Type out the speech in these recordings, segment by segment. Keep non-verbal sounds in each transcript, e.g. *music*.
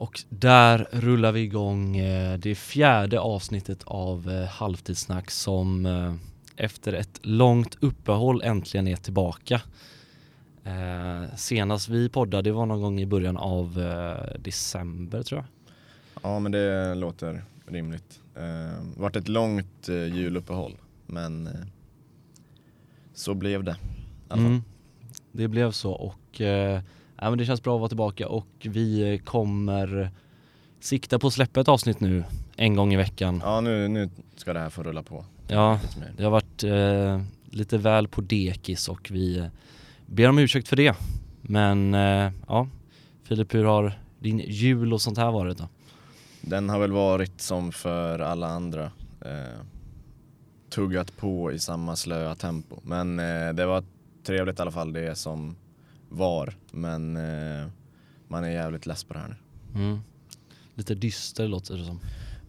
Och där rullar vi igång eh, det fjärde avsnittet av eh, Halvtidssnack som eh, efter ett långt uppehåll äntligen är tillbaka. Senast vi poddade det var någon gång i början av december tror jag. Ja men det låter rimligt. Det varit ett långt juluppehåll men så blev det. Mm, det blev så och ja, men det känns bra att vara tillbaka och vi kommer sikta på att släppa ett avsnitt nu en gång i veckan. Ja, nu, nu ska det här få rulla på. Ja, det har varit eh, lite väl på dekis och vi ber om ursäkt för det. Men eh, ja, Filip, hur har din jul och sånt här varit då? Den har väl varit som för alla andra. Eh, tuggat på i samma slöa tempo. Men eh, det var trevligt i alla fall det som var. Men eh, man är jävligt less på det här nu. Mm. Lite dyster låter det som.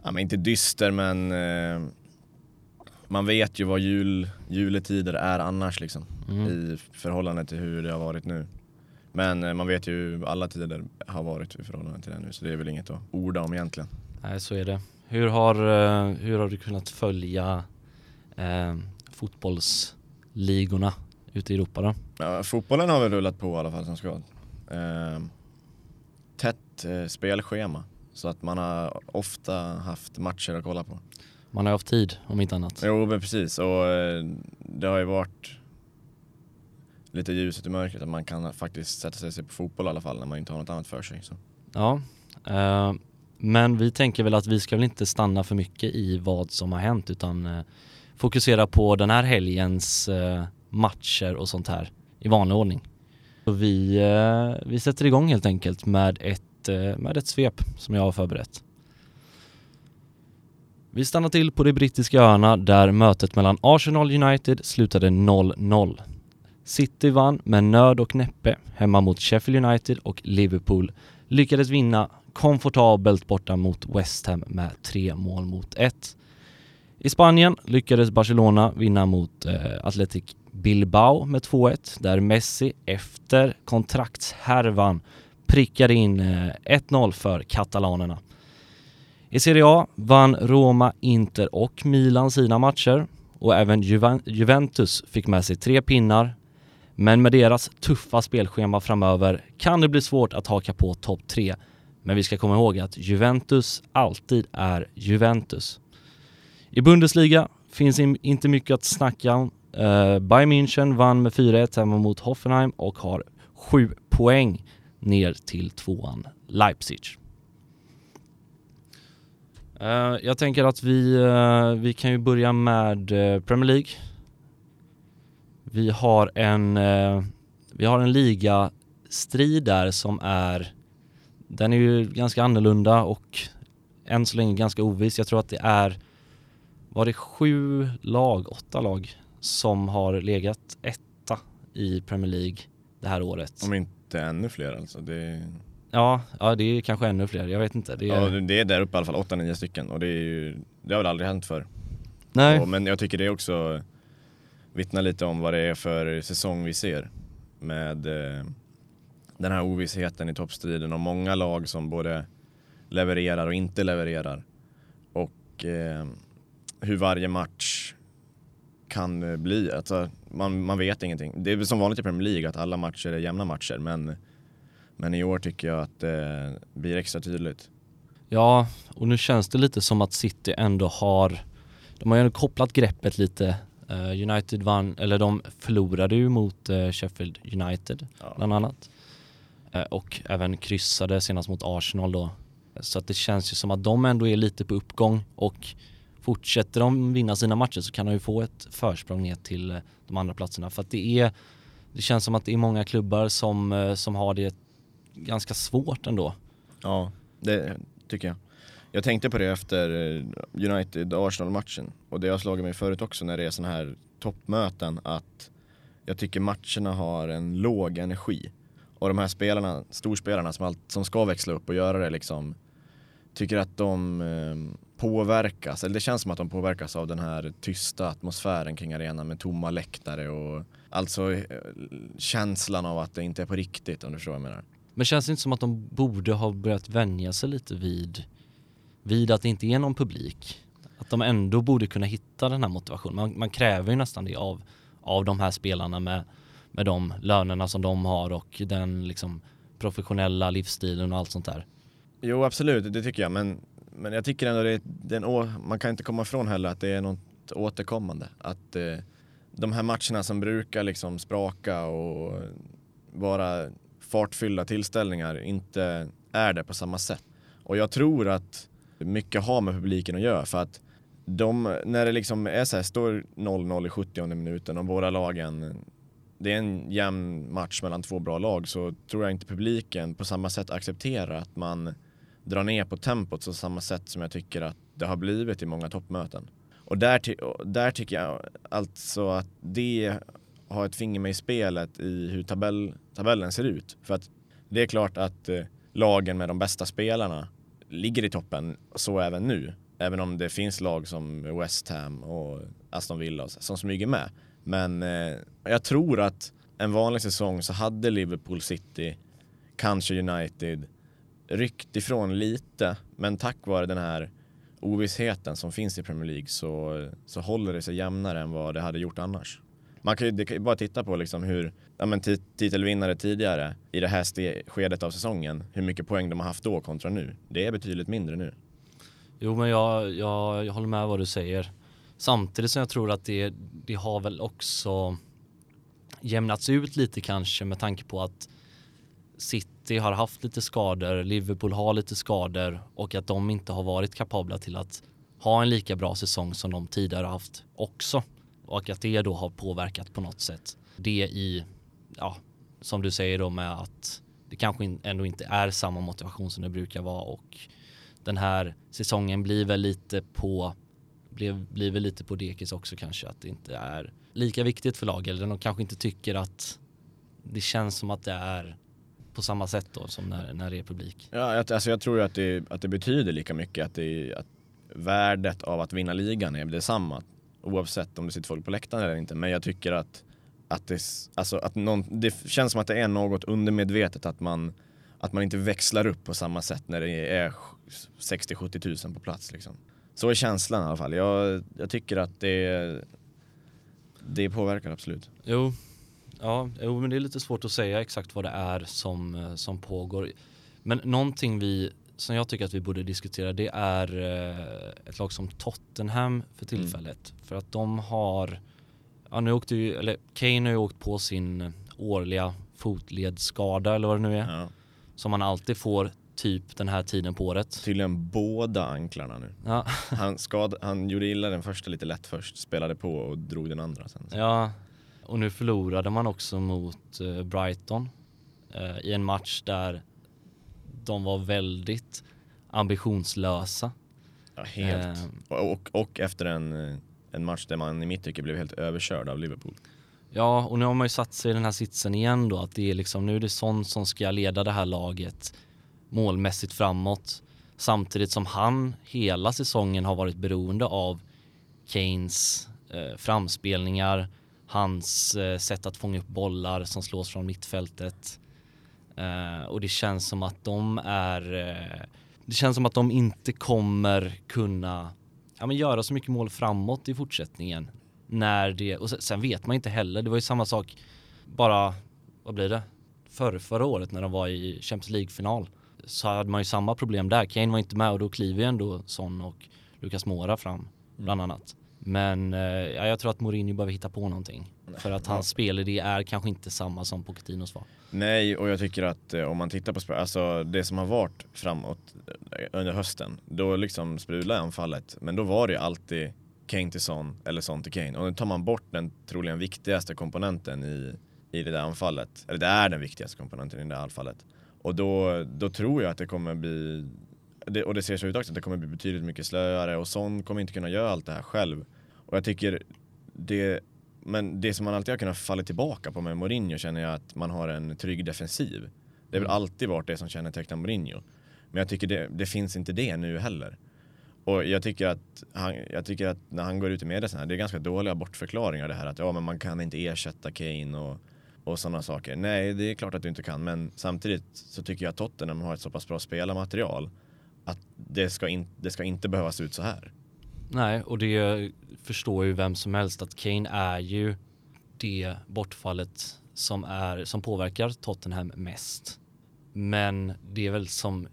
Ja men inte dyster men eh, man vet ju vad jul, juletider är annars liksom. Mm. I förhållande till hur det har varit nu. Men eh, man vet ju hur alla tider har varit i förhållande till det nu så det är väl inget att orda om egentligen. Nej så är det. Hur har, eh, hur har du kunnat följa eh, fotbollsligorna ute i Europa då? Ja, fotbollen har väl rullat på i alla fall som ska. Eh, tätt eh, spelschema så att man har ofta haft matcher att kolla på. Man har haft tid om inte annat. Jo men precis och eh, det har ju varit lite ljuset i mörkret att man kan faktiskt sätta sig på fotboll i alla fall när man inte har något annat för sig. Så. Ja, eh, men vi tänker väl att vi ska väl inte stanna för mycket i vad som har hänt utan eh, fokusera på den här helgens eh, matcher och sånt här i vanlig ordning. Så vi, eh, vi sätter igång helt enkelt med ett, eh, med ett svep som jag har förberett. Vi stannar till på de brittiska öarna där mötet mellan Arsenal United slutade 0-0. City vann med nöd och näppe hemma mot Sheffield United och Liverpool lyckades vinna komfortabelt borta mot West Ham med tre mål mot ett. I Spanien lyckades Barcelona vinna mot eh, Athletic Bilbao med 2-1 där Messi efter kontraktshärvan prickade in eh, 1-0 för katalanerna. I Serie A vann Roma, Inter och Milan sina matcher och även Juventus fick med sig tre pinnar. Men med deras tuffa spelschema framöver kan det bli svårt att haka på topp tre. Men vi ska komma ihåg att Juventus alltid är Juventus. I Bundesliga finns inte mycket att snacka om Uh, Bayern München vann med 4-1 hemma mot Hoffenheim och har 7 poäng ner till tvåan Leipzig. Uh, jag tänker att vi, uh, vi kan ju börja med uh, Premier League. Vi har en, vi har en ligastrid där som är, den är ju ganska annorlunda och än så länge ganska oviss. Jag tror att det är, var det sju lag, åtta lag som har legat etta i Premier League det här året. Om inte ännu fler alltså. Det... Ja, ja, det är kanske ännu fler. Jag vet inte. Det är, ja, det är där uppe i alla fall, 8-9 stycken och det, är ju, det har väl aldrig hänt förr. Nej. Och, men jag tycker det också vittnar lite om vad det är för säsong vi ser med eh, den här ovissheten i toppstriden och många lag som både levererar och inte levererar. Och eh, hur varje match kan eh, bli. Alltså, man, man vet ingenting. Det är som vanligt i Premier League att alla matcher är jämna matcher men, men i år tycker jag att det blir extra tydligt. Ja, och nu känns det lite som att City ändå har, de har ju kopplat greppet lite. Uh, United vann, eller de förlorade ju mot Sheffield United ja. bland annat. Och även kryssade senast mot Arsenal då. Så att det känns ju som att de ändå är lite på uppgång och fortsätter de vinna sina matcher så kan de ju få ett försprång ner till eh, de andra platserna. För att det är, det känns som att det är många klubbar som, eh, som har det ganska svårt ändå. Ja, det tycker jag. Jag tänkte på det efter eh, United-Arsenal-matchen och det har slagit mig förut också när det är sådana här toppmöten att jag tycker matcherna har en låg energi. Och de här spelarna, storspelarna som, allt, som ska växla upp och göra det liksom, tycker att de eh, påverkas, eller det känns som att de påverkas av den här tysta atmosfären kring arenan med tomma läktare och alltså eh, känslan av att det inte är på riktigt om du förstår vad jag menar. Men känns det inte som att de borde ha börjat vänja sig lite vid, vid att det inte är någon publik? Att de ändå borde kunna hitta den här motivationen. Man, man kräver ju nästan det av, av de här spelarna med, med de lönerna som de har och den liksom professionella livsstilen och allt sånt där. Jo absolut, det tycker jag. Men, men jag tycker ändå det, det är en, man kan inte komma ifrån heller att det är något återkommande. Att eh, de här matcherna som brukar liksom spraka och vara fartfyllda tillställningar inte är det på samma sätt. Och jag tror att mycket har med publiken att göra för att de, när det liksom är så här, står 0-0 i 70 minuten och båda lagen det är en jämn match mellan två bra lag så tror jag inte publiken på samma sätt accepterar att man dra ner på tempot på samma sätt som jag tycker att det har blivit i många toppmöten. Och där, där tycker jag alltså att det har ett finger med i spelet i hur tabell, tabellen ser ut. För att det är klart att eh, lagen med de bästa spelarna ligger i toppen, så även nu. Även om det finns lag som West Ham och Aston Villa som smyger med. Men eh, jag tror att en vanlig säsong så hade Liverpool City, kanske United, ryckt ifrån lite. Men tack vare den här ovissheten som finns i Premier League så, så håller det sig jämnare än vad det hade gjort annars. Man kan ju, kan ju bara titta på liksom hur ja, men titelvinnare tidigare i det här skedet av säsongen, hur mycket poäng de har haft då kontra nu. Det är betydligt mindre nu. Jo, men jag, jag, jag håller med vad du säger. Samtidigt som jag tror att det, det har väl också jämnats ut lite kanske med tanke på att City har haft lite skador, Liverpool har lite skador och att de inte har varit kapabla till att ha en lika bra säsong som de tidigare haft också. Och att det då har påverkat på något sätt. Det i, ja, som du säger då med att det kanske ändå inte är samma motivation som det brukar vara och den här säsongen blir väl lite på blev, blir väl lite på dekis också kanske att det inte är lika viktigt för lag eller de kanske inte tycker att det känns som att det är på samma sätt då som när, när det är publik. Ja, alltså jag tror att det, att det betyder lika mycket att, det, att värdet av att vinna ligan är detsamma oavsett om det sitter folk på läktaren eller inte. Men jag tycker att, att, det, alltså att någon, det känns som att det är något undermedvetet att man, att man inte växlar upp på samma sätt när det är 60-70 tusen på plats. Liksom. Så är känslan i alla fall. Jag, jag tycker att det, det påverkar absolut. Jo, ja, jo, men det är lite svårt att säga exakt vad det är som, eh, som pågår. Men någonting vi, som jag tycker att vi borde diskutera det är eh, ett lag som Tottenham för mm. tillfället. Mm. För att de har, ja nu åkte ju, eller Kane har ju åkt på sin årliga fotledsskada eller vad det nu är. Ja. Som man alltid får typ den här tiden på året. Tydligen båda anklarna nu. Ja. han, skad, han gjorde illa den första lite lätt först, spelade på och drog den andra sen. Ja, och nu förlorade man också mot uh, Brighton uh, i en match där de var väldigt ambitionslösa. Ja, helt. Uh, och, och, och, efter en, en match där man i mitt tycke blev helt överkörd av Liverpool. Ja, och nu har man ju satt sig i den här sitsen igen då, att det är liksom, nu är det sånt som ska leda det här laget målmässigt framåt. Samtidigt som han hela säsongen har varit beroende av Kanes eh, framspelningar, hans eh, sätt att fånga upp bollar som slås från mittfältet. Eh, och det känns som att de är eh, det känns som att de inte kommer kunna ja, men göra så mycket mål framåt i fortsättningen. När det, och sen vet man inte heller, det var ju samma sak bara, vad blir det? Förr, förra året när de var i Champions League-final så hade man ju samma problem där. Kane var inte med och då kliver ju ändå Son och Lucas Mora fram bland annat. Men eh, ja, jag tror att Mourinho behöver hitta på någonting. För att hans spelidé är kanske inte samma som Pochettinos var. Nej, och jag tycker att eh, om man tittar på alltså det som har varit framåt eh, under hösten, då liksom sprudlar anfallet. Men då var det ju alltid Kane till Son eller Son till Kane. Och nu tar man bort den troligen viktigaste komponenten i, i det där anfallet. Eller det är den viktigaste komponenten i det där anfallet. Och då, då tror jag att det kommer bli, det, och det ser så ut också, att det kommer bli betydligt mycket slöare och Son kommer inte kunna göra allt det här själv. Och jag tycker det, men det som man alltid har kunnat falla tillbaka på med Mourinho känner jag att man har en trygg defensiv. Det har väl mm. alltid varit det som kännetecknar Mourinho. Men jag tycker det, det finns inte det nu heller. Och jag tycker att, han, jag tycker att när han går ut i media det är ganska dåliga bortförklaringar det här att ja men man kan inte ersätta Kane och och sådana saker. Nej, det är klart att du inte kan, men samtidigt så tycker jag att Tottenham har ett så pass bra spelarmaterial att det ska, in, det ska inte behöva se ut så här. Nej, och det förstår ju vem som helst att Kane är ju det bortfallet som, är, som påverkar Tottenham mest. Men det är väl som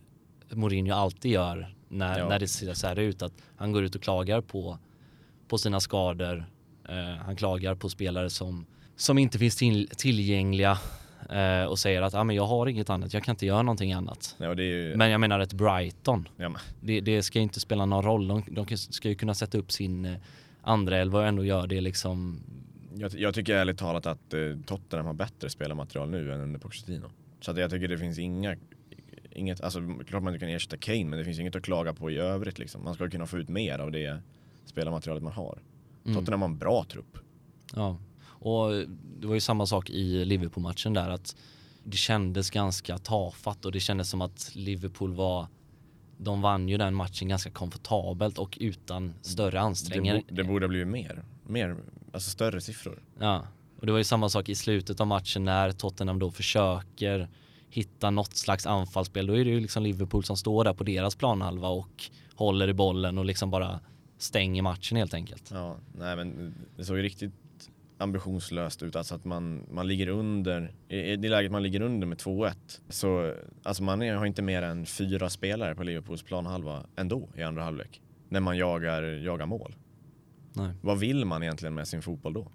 Mourinho alltid gör när, ja. när det ser så här ut att han går ut och klagar på, på sina skador. Eh, han klagar på spelare som, som inte finns till, tillgängliga eh, och säger att ah, men jag har inget annat, jag kan inte göra någonting annat. Ja, ju... Men jag menar ett Brighton, ja, det, det, ska inte spela någon roll. De, de ska ju kunna sätta upp sin eh, andra elva och ändå göra det liksom. Jag, jag, tycker ärligt talat att eh, Tottenham har bättre spelarmaterial nu än under Pochettino. Så att jag tycker det finns inga inget, alltså klart man inte kan ersätta Kane men det finns inget att klaga på i övrigt liksom. Man ska kunna få ut mer av det spelarmaterialet man har. Mm. Tottenham har en bra trupp. Ja, och det var ju samma sak i Liverpool-matchen där att det kändes ganska tafatt och det kändes som att Liverpool var de vann ju den matchen ganska komfortabelt och utan större ansträngningar. Det, bo, det borde ha blivit mer, mer, alltså större siffror. Ja, och det var ju samma sak i slutet av matchen när Tottenham då försöker hitta något slags anfallsspel. Då är det ju liksom Liverpool som står där på deras planhalva och håller i bollen och liksom bara stänger matchen helt enkelt. Ja, nej men det såg ju riktigt ambitionslöst ut. Alltså att man, man ligger under, i det läget man ligger under med 2-1 så alltså man har inte mer än fyra spelare på Liverpools planhalva ändå i andra halvlek. När man jagar, jagar mål. Nej. Vad vill man egentligen med sin fotboll då?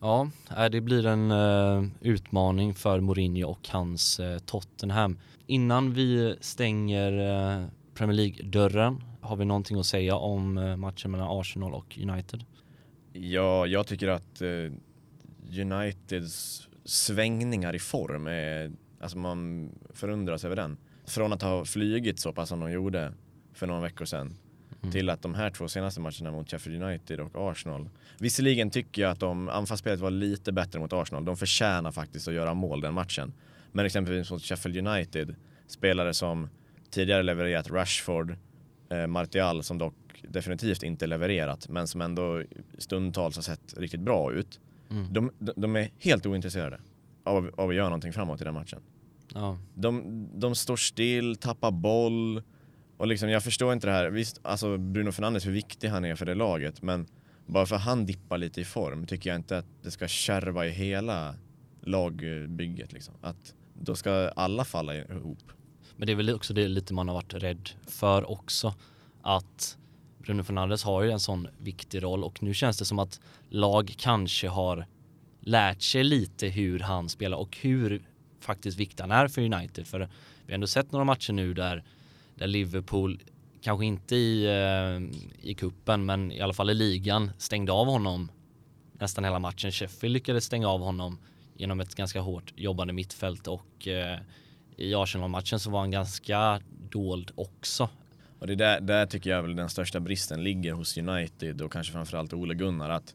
Ja, det blir en uh, utmaning för Mourinho och hans uh, Tottenham. Innan vi stänger uh, Premier League-dörren, har vi någonting att säga om matchen mellan Arsenal och United? Ja, jag tycker att Uniteds svängningar i form är, alltså man förundras över den. Från att ha flygit så pass som de gjorde för några veckor sedan mm. till att de här två senaste matcherna mot Sheffield United och Arsenal. Visserligen tycker jag att de, anfallsspelet var lite bättre mot Arsenal. De förtjänar faktiskt att göra mål den matchen. Men exempelvis mot Sheffield United, spelare som tidigare levererat Rashford, eh, Martial som dock definitivt inte levererat men som ändå stundtals har sett riktigt bra ut. Mm. De, de, de, är helt ointresserade av, av att göra någonting framåt i den matchen. Ja. De, de står still, tappar boll, och liksom, jag förstår inte det här. Visst, alltså Bruno Fernandes, hur viktig han är för det laget, men bara för att han dippar lite i form tycker jag inte att det ska kärva i hela lagbygget. Liksom. Att då ska alla falla ihop. Men det är väl också det lite man har varit rädd för också. Att Bruno Fernandes har ju en sån viktig roll och nu känns det som att lag kanske har lärt sig lite hur han spelar och hur faktiskt viktig han är för United. För vi har ändå sett några matcher nu där där Liverpool, kanske inte i, eh, i kuppen men i alla fall i ligan, stängde av honom nästan hela matchen. Sheffield lyckades stänga av honom genom ett ganska hårt jobbande mittfält och eh, i Arsenal-matchen så var han ganska dold också. Och det där, där tycker jag väl den största bristen ligger hos United och kanske framförallt Ole Gunnar att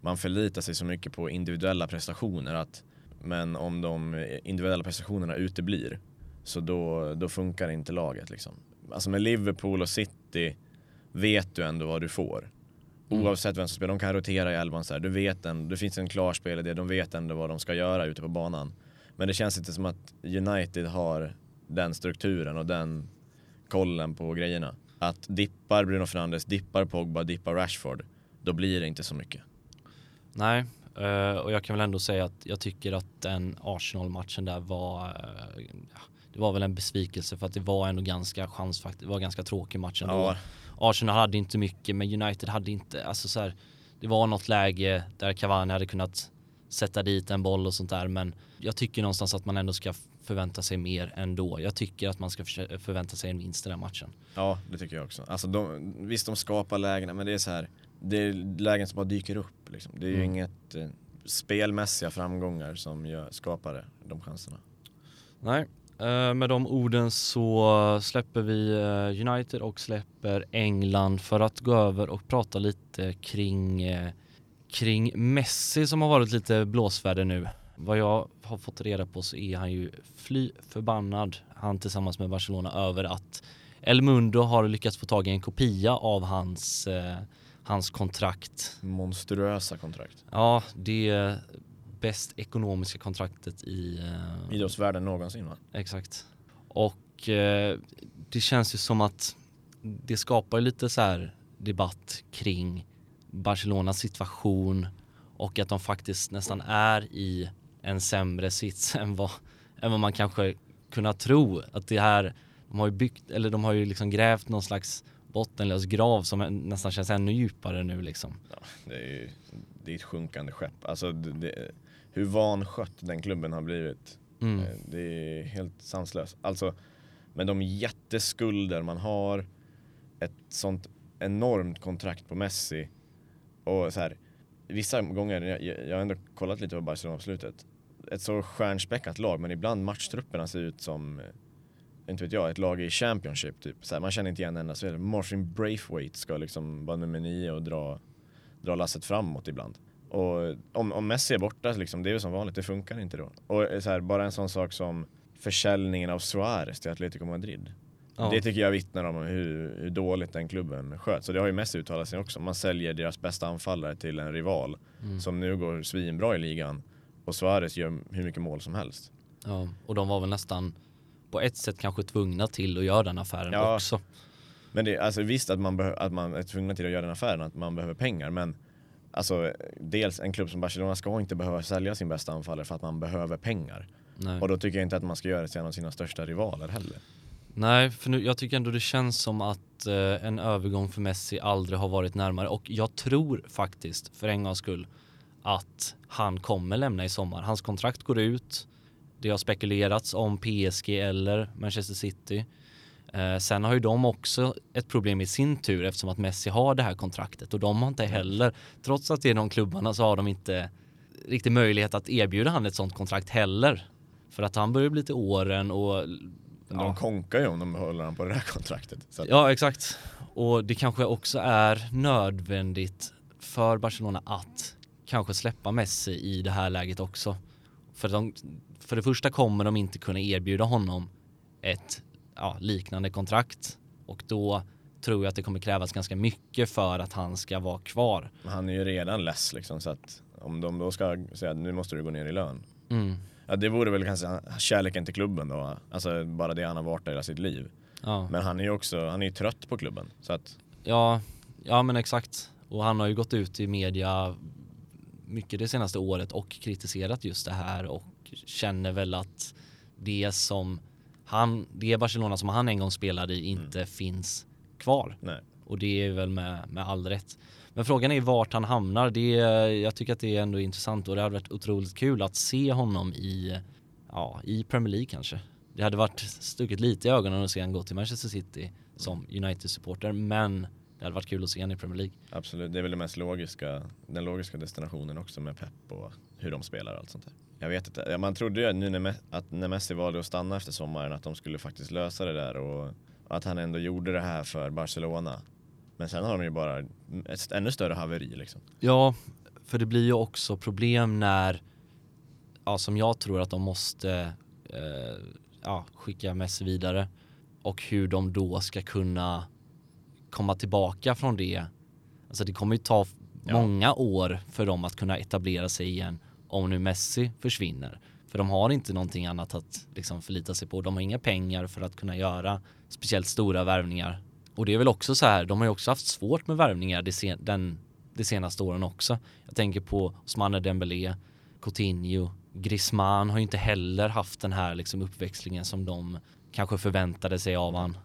man förlitar sig så mycket på individuella prestationer att men om de individuella prestationerna uteblir så då, då funkar inte laget liksom. Alltså med Liverpool och City vet du ändå vad du får. Mm. Oavsett vem som spelar, de kan rotera i elvan så här. Du vet ändå, det finns en klar spelidé, de vet ändå vad de ska göra ute på banan. Men det känns inte som att United har den strukturen och den kollen på grejerna. Att dippar Bruno Fernandes, dippar Pogba, dippar Rashford, då blir det inte så mycket. Nej, eh, och jag kan väl ändå säga att jag tycker att den Arsenal-matchen där var eh, det var väl en besvikelse för att det var ändå ganska chansfaktor, det var ganska tråkig match ändå. Ja. Arsenal hade inte mycket men United hade inte, alltså så här, det var något läge där Cavani hade kunnat sätta dit en boll och sånt där men jag tycker någonstans att man ändå ska förvänta sig mer ändå. Jag tycker att man ska förvänta sig en vinst i den matchen. Ja, det tycker jag också. Alltså de, visst, de skapar lägen, men det är så här, det är lägen som bara dyker upp. Liksom. Det är mm. ju inget eh, spelmässiga framgångar som gör, skapar de chanserna. Nej, Eh, med de orden så släpper vi eh, United och släpper England för att gå över och prata lite kring, eh, kring Messi som har varit lite blåsväder nu. Vad jag har fått reda på så är han ju fly förbannad, han tillsammans med Barcelona, över att El Mundo har lyckats få tag i en kopia av hans, hans kontrakt. Monstruösa kontrakt. Ja, det bäst ekonomiska kontraktet i... Uh, Idrottsvärlden någonsin va? Exakt. Och uh, det känns ju som att det skapar lite så här debatt kring Barcelonas situation och att de faktiskt nästan är i en sämre sits *laughs* än vad, än vad man kanske kunnat tro. Att det här, de har ju byggt, eller de har ju liksom grävt någon slags bottenlös grav som nästan känns ännu djupare nu liksom. Ja, det är ju det är ett sjunkande skepp. Alltså det, hur vanskött den klubben har blivit. Mm. Eh, det är helt sanslöst. Alltså med de jätteskulder man har, ett sånt enormt kontrakt på Messi och så här, vissa gånger, jag, jag har ändå kollat lite på Barcelona på slutet, ett så stjärnspäckat lag men ibland matchtrupperna ser ut som eh, inte vet jag, ett lag i Championship typ. Så här, man känner inte igen en enda spelare. Martin Braithwaite ska liksom vara nummer nio och dra, dra lasset framåt ibland. Och om, om Messi är borta, liksom, det är ju som vanligt, det funkar inte då. Och eh, så här, bara en sån sak som försäljningen av Suarez till Atletico Madrid. Ja. Det tycker jag vittnar om hur, hur dåligt den klubben sköts. Så det har ju Messi uttalat sig också. Man säljer deras bästa anfallare till en rival mm. som nu går svinbra i ligan och Suarez gör hur mycket mål som helst. Ja, och de var väl nästan på ett sätt kanske tvungna till att göra den affären ja. också. Men det, alltså visst att man, att man är tvungna till att göra den affären, att man behöver pengar, men alltså dels en klubb som Barcelona ska inte behöva sälja sin bästa anfallare för att man behöver pengar. Nej. Och då tycker jag inte att man ska göra det till en av sina största rivaler heller. Nej, för nu, jag tycker ändå det känns som att eh, en övergång för Messi aldrig har varit närmare och jag tror faktiskt för en gångs skull att han kommer lämna i sommar. Hans kontrakt går ut. Det har spekulerats om PSG eller Manchester City. Eh, sen har ju de också ett problem i sin tur eftersom att Messi har det här kontraktet och de har inte heller, trots att det är de klubbarna så har de inte riktigt möjlighet att erbjuda han ett sånt kontrakt heller. För att han börjar bli till åren och de konkar ju om de håller han på det här kontraktet. Att... Ja, exakt. Och det kanske också är nödvändigt för Barcelona att kanske släppa Messi i det här läget också. För, de, för det första kommer de inte kunna erbjuda honom ett ja, liknande kontrakt och då tror jag att det kommer krävas ganska mycket för att han ska vara kvar. Men han är ju redan less liksom så att om de då ska säga att nu måste du gå ner i lön. Mm. Ja, det vore väl kanske kärleken till klubben då. Alltså bara det han har varit där hela sitt liv. Ja. Men han är ju också, han är ju trött på klubben. Så att... ja, ja men exakt. Och han har ju gått ut i media mycket det senaste året och kritiserat just det här och känner väl att det som han, det Barcelona som han en gång spelade i inte mm. finns kvar. Nej. Och det är väl med, med all rätt. Men frågan är vart han hamnar. Det, jag tycker att det är ändå intressant och det hade varit otroligt kul att se honom i, ja, i Premier League kanske. Det hade varit stuckit lite i ögonen att se honom gå till Manchester City som United-supporter men det hade varit kul att se honom i Premier League. Absolut, det är väl det mest logiska, den logiska destinationen också med Pep och hur de spelar och allt sånt där. Jag vet inte, man trodde ju nu när, att när Messi valde att stanna efter sommaren att de skulle faktiskt lösa det där och att han ändå gjorde det här för Barcelona. Men sen har de ju bara ett ännu större haveri liksom. Ja, för det blir ju också problem när, ja som jag tror att de måste eh, ja, skicka Messi vidare och hur de då ska kunna komma tillbaka från det. Alltså det kommer ju ta ja. många år för dem att kunna etablera sig igen om nu Messi försvinner. För de har inte någonting annat att liksom förlita sig på. De har inga pengar för att kunna göra speciellt stora värvningar och det är väl också så här, de har ju också haft svårt med värvningar det, sen, den, de senaste åren också. Jag tänker på Osmane Dembélé, Coutinho, Griezmann har ju inte heller haft den här liksom uppväxlingen som de kanske förväntade sig av han.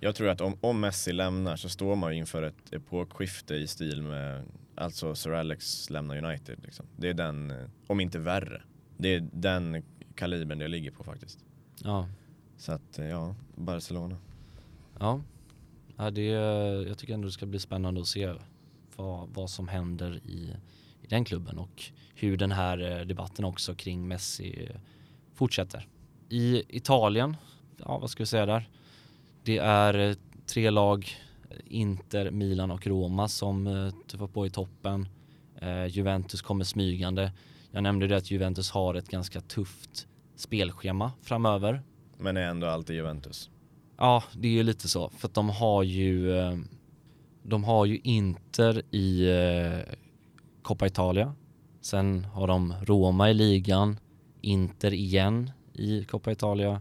Jag tror att om, om Messi lämnar så står man inför ett epokskifte i stil med alltså Sir Alex lämnar United. Liksom. Det är den, om inte värre. Det är den kalibern det ligger på faktiskt. Ja. Så att ja, Barcelona. Ja, Ja, det, jag tycker ändå det ska bli spännande att se vad, vad som händer i, i den klubben och hur den här eh, debatten också kring Messi fortsätter. I Italien, ja vad ska vi säga där? Det är eh, tre lag, eh, Inter, Milan och Roma som tuffar på i toppen. Juventus kommer smygande. Jag nämnde det att Juventus har ett ganska tufft spelschema framöver. Men är ändå alltid Juventus. Ja, det är ju lite så. För att de har ju eh, de har ju Inter i eh, Coppa Italia. Sen har de Roma i ligan, Inter igen i Coppa Italia,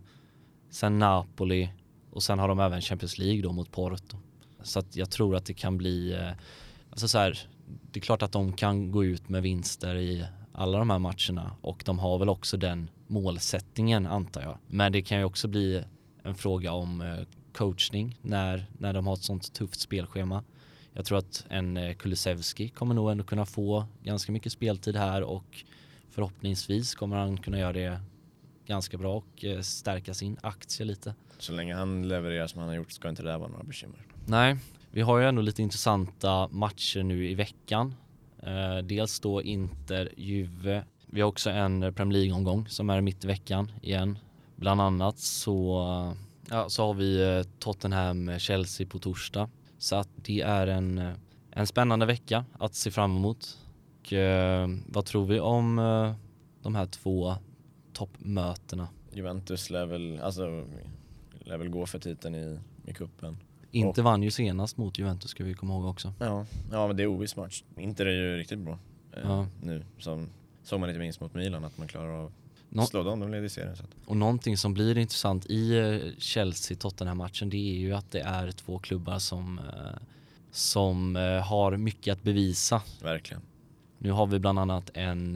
sen Napoli och sen har de även Champions League då mot Porto. Så att jag tror att det kan bli, eh, alltså så här, det är klart att de kan gå ut med vinster i alla de här matcherna och de har väl också den målsättningen antar jag. Men det kan ju också bli en fråga om eh, coachning när, när de har ett sånt tufft spelschema. Jag tror att en eh, Kulusevski kommer nog ändå kunna få ganska mycket speltid här och förhoppningsvis kommer han kunna göra det ganska bra och eh, stärka sin aktie lite. Så länge han levererar som han har gjort ska inte det vara några bekymmer. Nej, vi har ju ändå lite intressanta matcher nu i veckan. Dels då Inter, Juve. Vi har också en Premier League-omgång som är mitt i veckan igen. Bland annat så, ja, så har vi eh, Tottenham, Chelsea på torsdag. Så att det är en, eh, en spännande vecka att se fram emot. Och, eh, vad tror vi om eh, de här två toppmötena? Juventus lär väl, alltså, lär väl gå för titeln i, i kuppen. Inte vann ju senast mot Juventus ska vi komma ihåg också. Ja, ja men det är oviss match. Inter är ju riktigt bra eh, Ja. nu. Som, såg man inte minst mot Milan att man klarar av Nå- slå dem, de leder serien. Så Och någonting som blir intressant i eh, Chelsea-Tottenham-matchen det är ju att det är två klubbar som, eh, som eh, har mycket att bevisa. verkligen. Nu har vi bland annat en,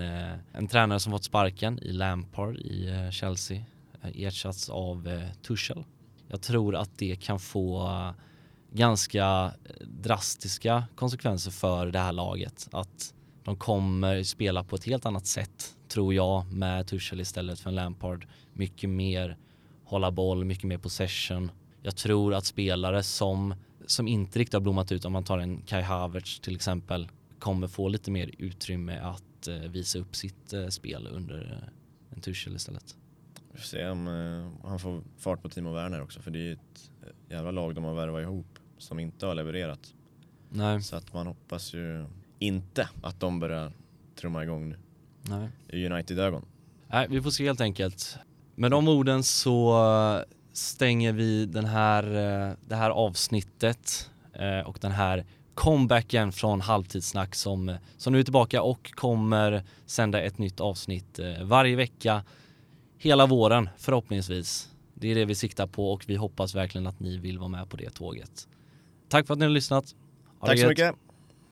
en tränare som fått sparken i Lampard i Chelsea, ersatts av Tuchel. Jag tror att det kan få ganska drastiska konsekvenser för det här laget. Att de kommer spela på ett helt annat sätt, tror jag, med Tuchel istället för en Lampard. Mycket mer hålla boll, mycket mer possession. Jag tror att spelare som, som inte riktigt har blommat ut, om man tar en Kai Havertz till exempel, kommer få lite mer utrymme att eh, visa upp sitt eh, spel under eh, en Tuchel istället. Vi får se om han får fart på Timo Werner också för det är ju ett jävla lag de har värvat ihop som inte har levererat. Nej, Så att man hoppas ju inte att de börjar trumma igång nu nej. i United-ögon. Nej, vi får se helt enkelt. Med de orden så eh, stänger vi den här, eh, det här avsnittet eh, och den här comebacken från halvtidssnack som, som nu är tillbaka och kommer sända ett nytt avsnitt varje vecka hela våren förhoppningsvis. Det är det vi siktar på och vi hoppas verkligen att ni vill vara med på det tåget. Tack för att ni har lyssnat. Ha Tack så mycket!